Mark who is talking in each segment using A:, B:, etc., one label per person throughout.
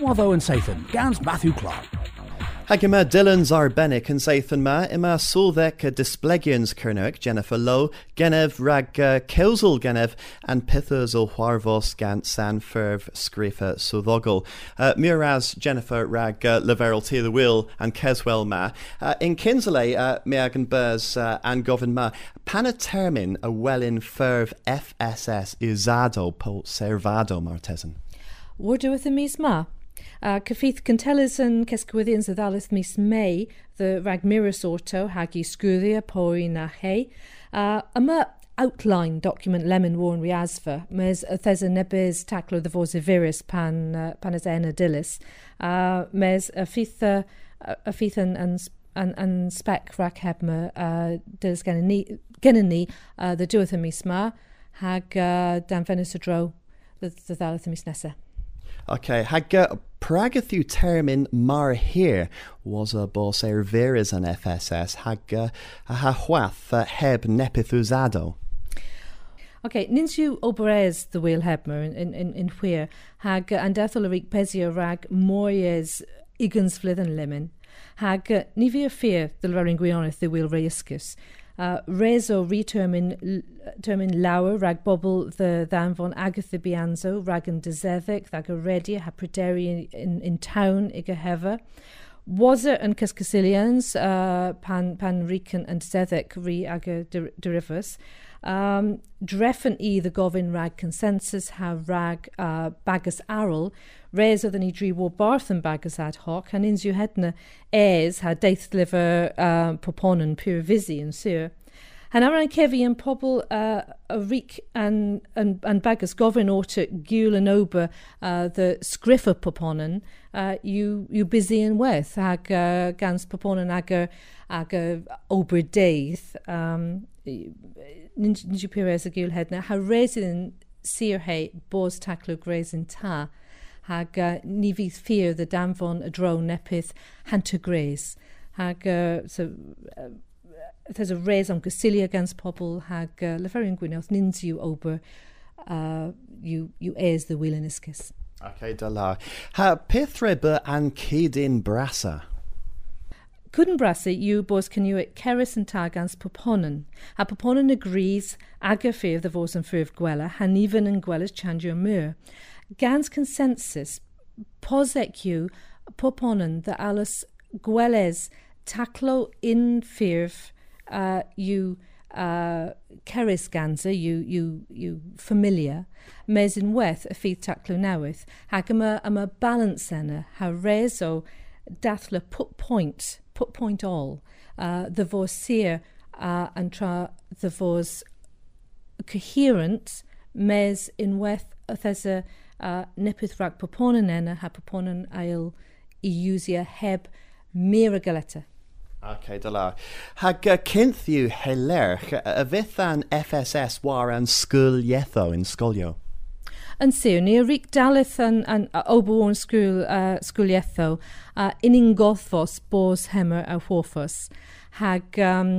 A: Watho and Sathan, Gans Matthew Clark.
B: Hag yma Dylan's arbennig yn seithon ma, yma sŵldec y displegions cyrnwig Jennifer Lowe, genef rag uh, cewsel genef, and pithers o hwarfos gant san ffurf sgrifa swyddogol. Uh, Miraz Jennifer rag uh, leferol ti the wheel and Keswell ma. Uh, in Kinsley, uh, mi ag yn bers uh, an gofyn ma, pan y termyn y welyn ffurf FSS usado po servado martesan?
C: Wardw with y mis ma? Uh, yn Cesgwyddians y ddalith mis Mei, the rag mirrors orto hag i sgwyddia pwy na. Uh, outline document lemon warn wi asfa, mes thesa nebys taclo the fos virus pan, uh, pan dilys. Uh, mes y ffith, uh, yn, yn, yn, yn spec rac heb my uh, dilys gen ni, uh, the dwyth y mis hag uh, dan fenus y dro, the, the nesaf.
B: Okay, hag Pragathu termin mar hir. Was a bos er veris an FSS hag uh, a ha hwath uh, heb nepithuzado.
C: Okay, yw oberes the wheel hebmer in, in, in where hag an dethol a rig rag moyes igans flithen lemon hag uh, ni fear the larin gwionaeth the wheel reiscus uh, rezo retermin termin lawer rag bobl the ddan von Agatha Bianzo rag yn dysefyg ag y redi ha pryderu in, in, town ig a hefa. Was it yn Cyscasilians uh, pan, pan ric yn, yn dysefyg ri ag y derifus. Um, drefen i the gofyn rag consensus ha rag uh, bagus aral, res oedd yn i dri wo barth yn bagus ad hoc, han unrhyw hedna es ha deithlifer uh, proponon pyr visi yn syr. Han aran cefi yn pobl uh, a rik an, an, an bagus gofyn orta gul yn ober uh, the sgriffa proponon uh, yw, you busy yn werth hag uh, gans proponen ag, ag, ag ober deith. Um, ninja pires a gul hedna ha resin sir he bos taclo grazin ta hag uh, ni fydd ffyr the danfon y dro nepydd hanta gres hag uh, so uh, there's a res am gysilia gans pobl hag uh, leferin gwyneth nins yw ober uh, you you airs the wheel in iscus.
B: Okay, da la. Ha pithre an cydin brasa?
C: Cwdyn brasa yw bos cynnyw ceris yn tagans poponen. A poponen y gris ag y ffyrdd y fos yn ffyrdd gwela, hanifan yn gwelas chandio myr. Gans consensus, yw poponen the alus gweles taclo in ffyrdd uh, yw uh, ceris gansa, yw, yw, yw familiar, mes yn weth y ffydd taclo newydd, hag yma, yma balance dathla put point, put point all, uh, the fos sir uh, and tra the fos coherent mes in weth y thesa uh, nipydd rhag proponen yna ha ail i usia heb mir a galeta.
B: Ok, dy la. Hag uh, cynth yw helerch, FSS war an sgwyl ietho yn sgolio?
C: yn Sewn ni, Ric Dalith yn, yn, o bwn sgwyl, uh, sgwyliethol, uh, unig gothfos bos hemer a hwffos. Hag um,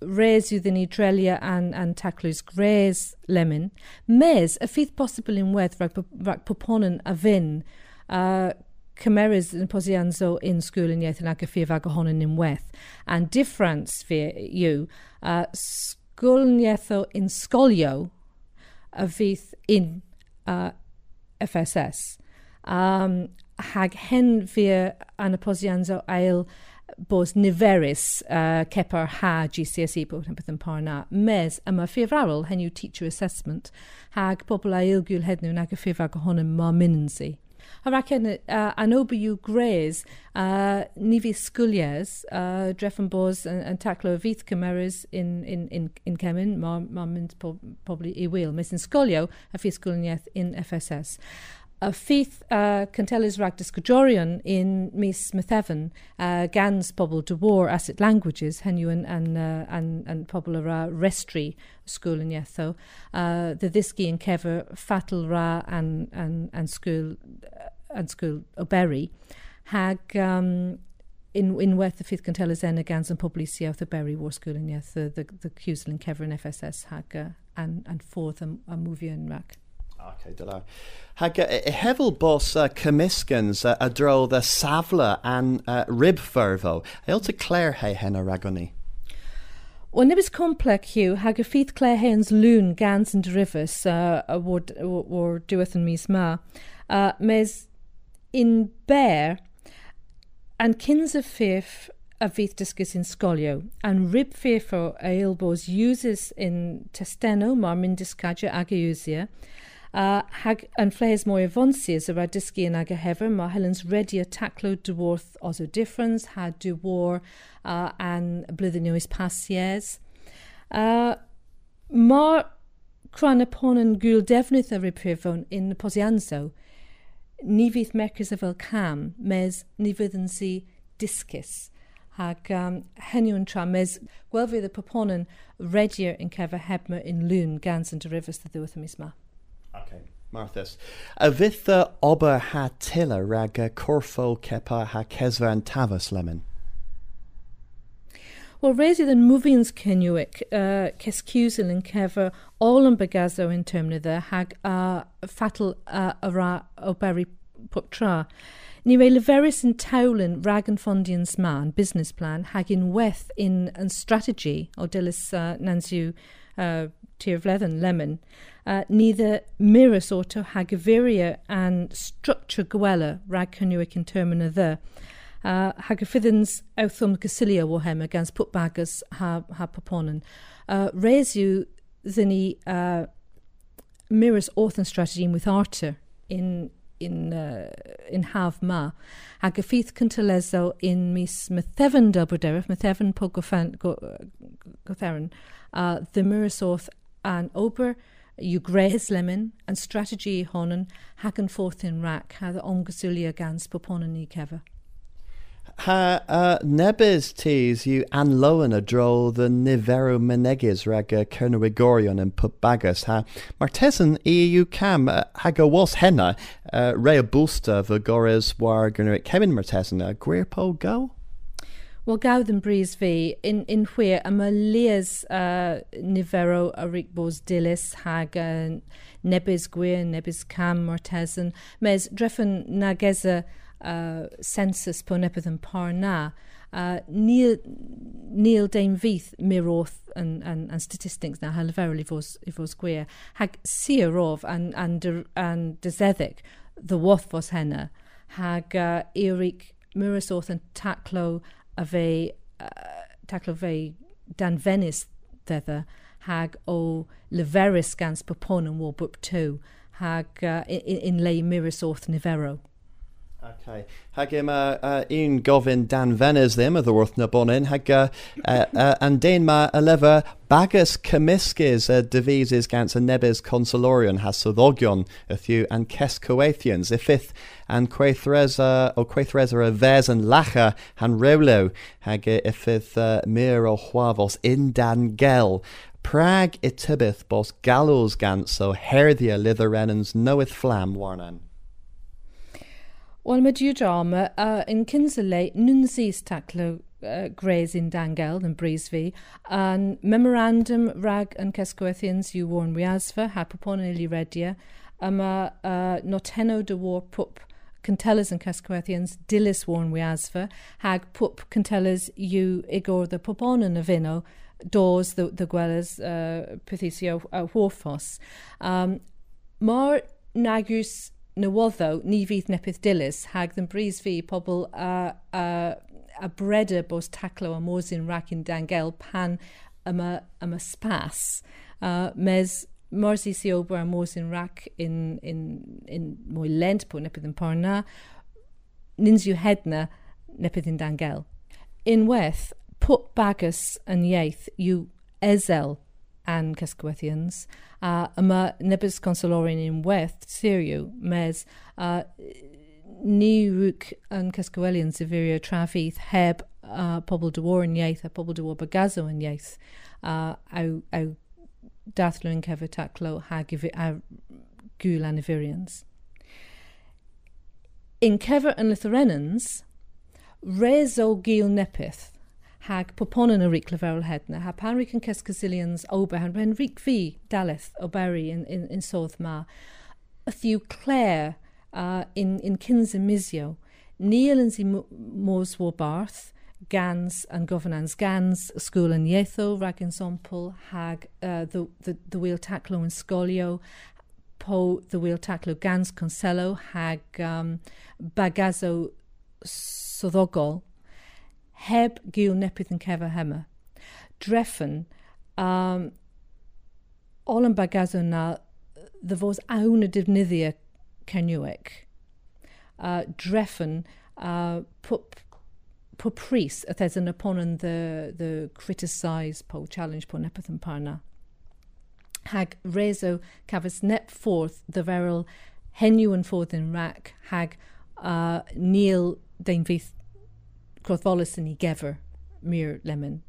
C: res yw ddyn ni drelia an, an taclwys gres lemon, mes y ffydd bosibl unwaith rhag, rhaid poponon a fyn uh, cymerys yn posianzo yn sgwyl yn iaith yn ag y ffydd ag ohonyn weth. A'n difference fi yw, uh, sgwyl yn iaith in yn sgolio y fydd un uh, FSS. Um, hag hen fi yn y posians o ail bod niferus uh, cepa'r ha GCSE bod yn beth yn par na. Mes yma ffurfarol hen yw teacher assessment hag pobl a ilgwyl hednw nag y ffurfag ohono ma mynd si. Minansi. Haracen uh, anobu yw gres uh, ni fi sgwlias uh, drefn bos yn taclo fydd cymerys in, in, in, in Cemin, mae'n ma mynd po, pobl i. Mes yn sgolio a fi sgwlniaeth in FSS. A ffydd uh, Cantelis rag disgwjorion in mis Methefn uh, gans pobl de war asset languages hen yw yn, yn, uh, yn, yn pobl ra restri sgwl yn ietho. Uh, the ddysgu yn cefer fatal ra an, an, an sgwl yn sgwyl o Berry, hag um, in, unwaith y ffydd cantel ysena gans yn publisiaeth y Berry War School yn iaith, the, the, the Cusel yn cefr yn FSS hag uh, an, an ffordd am, am mwfio yn rhaid.
B: Okay, dyla. Hag e hefel bos uh, cymysgans uh, a dro the safla and uh, rib fyrfo. Eil to Claire he hen a ragoni.
C: Wel nibys complex hiw, hag y ffydd Claire Hens lŵn gans yn drifus uh, word, word diwedd yn mis ma. Uh, mes in bear, and kins of fifth a fydd dysgus in scolio, and rib fearfo a ilbos uses in testeno mar min discadia ag eusia, uh, hag yn fles mwy efonsias y rhaid dysgu yn ag a hefer, mae Helen's ready a taclo dwarth os o difference, had du war uh, an blwyddyn oes pasies. Uh, Mae'r cran y pon yn gwyl defnydd y rib fearfo in posianzo, ni fydd megis fel cam, mes ni fydd yn si discus. Ac um, hynny yn tra, mes gwel fydd y poponon redir yn cefa hebmer yn lŵn gans yn derifus dy ddiwedd y mis ma.
B: Okay. Marthus. A fydd y oba ha tila rag corffol cepa ha cesfa yn tafas lemon?
C: Wel, resi yn movians cenwic, uh, cefa all yn begazo in termnydda hag a uh, fatal uh, a ra o beri put tra. Ni rei leferus yn tawlyn rag fondians ma yn business plan hag in weth in strategy o dilys uh, nansiw uh, tir fledden lemon. Uh, neither mirrors auto hag structure gwella rag cynwyc in termina the. Uh, hag y ffyddins awthwm gysilio put bagus ha, ha poponen. Uh, Res yw ddyn uh, mirrors orthan strategy with Arthur in in uh, in haf ma hag y in mis Methefn Duberderif, Methefn po gotheren, uh, the mirrors orth an ober yw gres lemon and strategy honen hag forth in rack ha the ongesulia gans poponen ni kever.
B: Ha uh, nebys tis yw anloan a dro the niferw menegis rag uh, cernywigorion yn put bagus ha martesan i yw cam uh, was henna uh, re a bústa fy gores war gynnyr Kevin martesan a gwir po go?
C: Wel gawdd yn bris fi, in, in hwyr, am y lias uh, nifero a ric bos dilys hag uh, nebys gwir, nebys cam martesan, mes dreffyn nagesa uh, census po nepydd yn par na, uh, níl, níl deim víth miróth an, an, an statistics na hal verily fos, i fos gwir. Hag sir rof an, an, de, an the wath fos henna. Hag uh, Eric Murasoth an taclo a fe, uh, taclo fe dan Venice ddedda hag o leveris gans popon war book 2 hag uh, in, in lei Mirasoth nivero.
B: Okay. Hag yma uh, un gofyn dan fenes ddim y ddwrth na bonin, hag uh, uh, uh, an dein ma y lefa bagus cymysgys y dyfisis gant y nebys consolorion has soddogion y thiw an ces coethians, iffith an queithreza o queithreza y fes yn lacha han rewlew, hag iffith uh, mir o chwafos in dan gel, Prag i tybith bos gallows gant so herddia litherrenans noeth flam warnan.
C: Wel, mae diw drama uh, yn cynsaleu nyn sys taclo uh, Grays in Dangel yn bris fi, yn memorandum rag yn Cesgwerthians yw warn Wiasfa, hapapon yn ili redia, a mae uh, noteno dy war pwp Cantelas and Cascwethians, dilys warn Wiasfa, hag pwp Cantelas yw Igor the Popon yn y fino, dos the, the gwelys uh, pethysio a hwrffos. Um, Mae'r nagus newoddo ni fydd nepydd dilys, hag ddim bris fi pobl a, a, a breda bos taclo a mosin rac yn dangel pan yma, yma spas. Uh, mes mors i si ober a môsyn rac yn, yn, yn mwy lent po nepydd yn parna, nins yw hedna nepydd yn dangel. Unwaith, put bagus yn ieith yw ezel and Cascwethians. Uh, yma nebys consolorion in Weth, syriw, mes uh, ni rwc yn Cascwelian Severio trafydd heb uh, pobl dywor yn iaith a pobl dywor bagazo yn iaith uh, aw, aw dathlu yn cefyd taclo hag a gwyl anifirians. In cefer yn Lytherennans, res o gil nepeth – hag popon yn y le bhil hedna, ha panric an ces casilians ober, han ren ríic fi daleth o beri in, in, in sodd ma, A few Claire uh, in, in cinsa misio, níl yn si mós war barth, gans and governance gans school and yetho rag and hag uh, the the the wheel tacklo and scolio po the wheel tacklo gans consello, hag um, bagazo soddogol, heb gil nepith and keva hema. Dreffen um, all yn bagazo na the fos awn y defnyddio cenywig. Uh, dreffen uh, pup po pris a thes an upon the the criticize po challenge po nepathan parna. Hag rezo cafas net forth the veril henu and forth in rack hag uh, Neil dein yn i gefer mir lemon.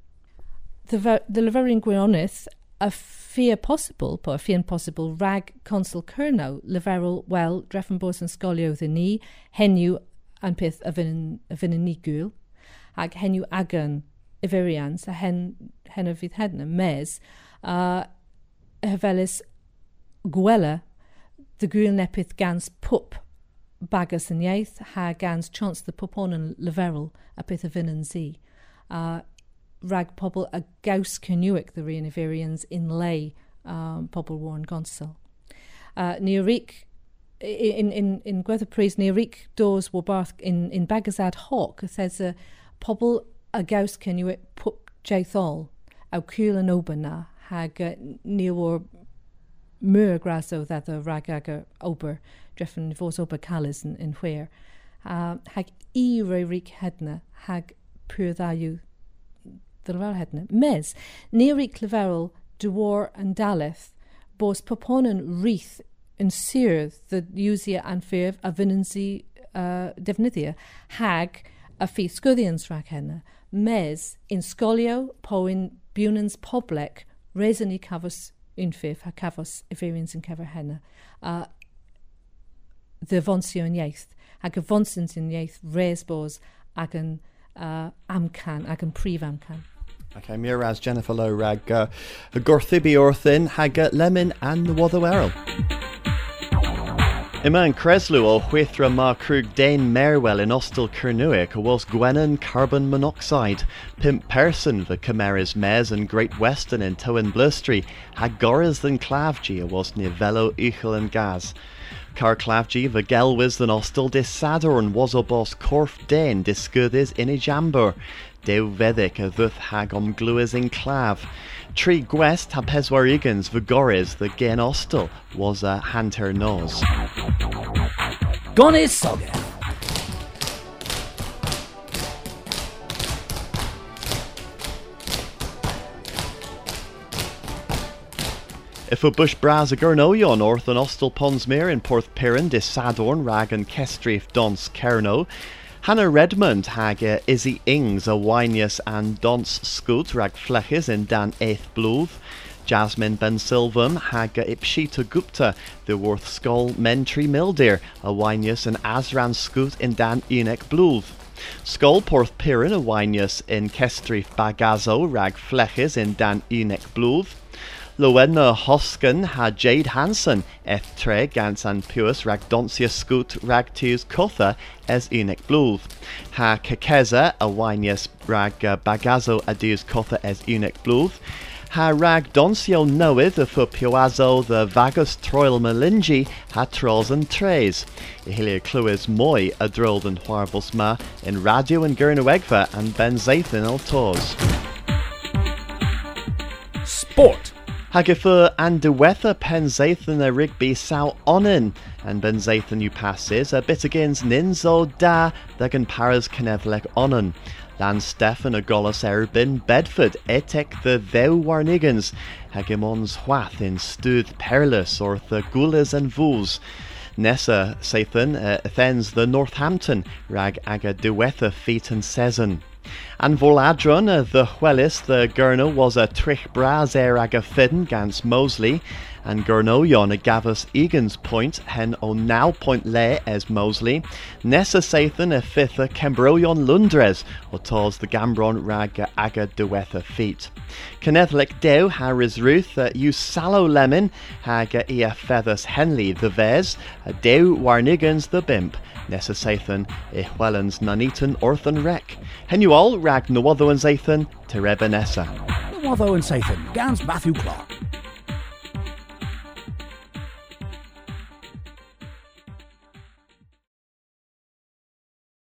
C: The, leverin gwionith a fear possible po a fian possible rag consul Kernow leveril well dreffen bos and scolio the ni henu and pith a vin vin ni ag henu agan y firians a hen, hen o fydd hedna mes a hyfelus gwela the gwyl nepydd gans pwp bagas yn iaith ha gans chans dy pwpon yn leferol a peth y fyn yn a rag pobl a gaws cynwyc dy rhan in lei um, pobl warn gonsel. Uh, in in in gwedda praise ni ric dos war barth in in bagas ad hoc says a pobl a gaws cyn yw pwp jaethol aw cwl yn oben na hag uh, ni o'r myr graso ddad o rag ag ober dreffen fos ober calus yn, yn hwyr. Uh, hag i roi ric hedna hag pwyr ddaiw ddylfel hedna. Mes, ni ric leferol dywor yn daleth bos popon yn rith yn sir the usia an ffurf a fynensi uh, defnyddio hag a fi sgwyddians rhag hynna. Mes, in sgolio po in biwnans poblec, reson ni cafos unffif a cafos y feirians yn cefer hynna. A dy fonsio yn ieith, ac y fonsins yn ieith res bos ac yn uh, amcan, ac yn prif amcan.
B: Okay, Miraz Jennifer Lowe rag uh, y gwrthibi orthyn hag lemon and the Errol. Ima an Creslu ó chuithra má crúg Dane Merwell in Ostal Kernuic was Gwenan carbon monoxide, pimp person the Cameras Mes and Great Western in Towan Blustry, had goras than Clavgy was Nivelo Uchel and Gas. Car Clavgy the Gelwis than Ostal dis Sadorn was obos Corf Dain discudis in a jamber, Dew veddic a thuth hag om in clav. Trí gwest ha peswar igans vigoris the gen ostel was a hanter nos.
A: Gonis soge.
B: If a bush bras a gurnoion orth an ostel ponsmere in Porth Piran dis Sadorn rag and kestrif dons Kerno, Hannah Redmond hag uh, Izzy Ings a Winius and Dons Scoot rag fleches in Dan Eighth Blúth. Jasmine Ben Silvam hag uh, Ipshita Gupta the Worth Skull Mentry Mildir a Winius and Asran Scoot in Dan Unek Blúth. Skull Porth Piran a Winius in Kestrif Bagazo rag fleches in Dan Unek Blúth. Lowena Hosken ha Jade Hansen eth tre gans an puis rag donsia scoot rag tius kotha es unig blúth. Ha Kekeza a winius rag uh, bagazo adius kotha es unig blúth. Ha rag donsio nowydd y ffw pioazo the vagus troil melingi ha trolls and trays. I hilia clywys mwy a drold yn hwarbos ma in radio yn Gyrnywegfa and Ben Zathan al Tors.
A: Sport.
B: Hagifur and diwetha pen Zathan a rigby saw onin, and ben Zathan you passes a bit against ninzo da dagan paras kenevlek onin. Lan Stefan a golos erbin Bedford etek the thou warnigans, hagemons hwath in stuth perilous or the gulas and vools. Nessa Sathan uh, thens the Northampton rag aga diwetha feet and season. An voladron uh, the chwelis the gurno was a trich bras er ag a fidden gans Mosley, and Gurnoyon a Gavus Egan's point, hen o now point le es Mosley, Nessa Sathan a fifth a Cambroyon Lundres, o tos the Gambron rag aga duetha feet. Kennethlic deu Harris Ruth, you sallow lemon, haga ia feathers Henley the Vez, a deu warnigans the bimp, Nessa Sathan, e Wellens nanitan orthan rec. Hen you all rag no other and Zathan, Tereba Nessa.
A: Watho and Sathan, Gans Matthew Clark.